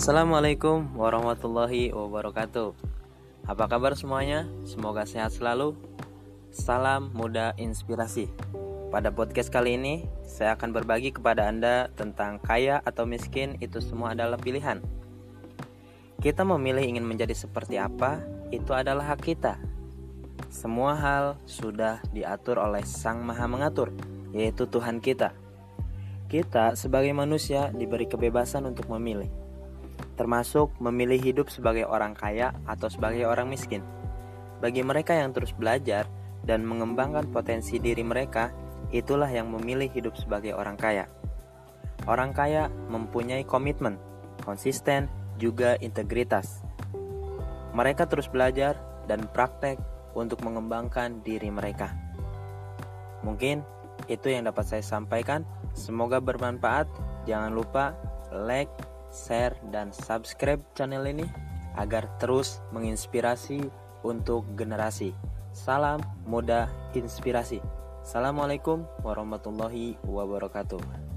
Assalamualaikum warahmatullahi wabarakatuh. Apa kabar semuanya? Semoga sehat selalu. Salam muda inspirasi. Pada podcast kali ini, saya akan berbagi kepada Anda tentang kaya atau miskin itu semua adalah pilihan. Kita memilih ingin menjadi seperti apa, itu adalah hak kita. Semua hal sudah diatur oleh Sang Maha Mengatur, yaitu Tuhan kita. Kita sebagai manusia diberi kebebasan untuk memilih termasuk memilih hidup sebagai orang kaya atau sebagai orang miskin. Bagi mereka yang terus belajar dan mengembangkan potensi diri mereka, itulah yang memilih hidup sebagai orang kaya. Orang kaya mempunyai komitmen, konsisten, juga integritas. Mereka terus belajar dan praktek untuk mengembangkan diri mereka. Mungkin itu yang dapat saya sampaikan. Semoga bermanfaat. Jangan lupa like, share, dan subscribe channel ini agar terus menginspirasi untuk generasi. Salam muda inspirasi. Assalamualaikum warahmatullahi wabarakatuh.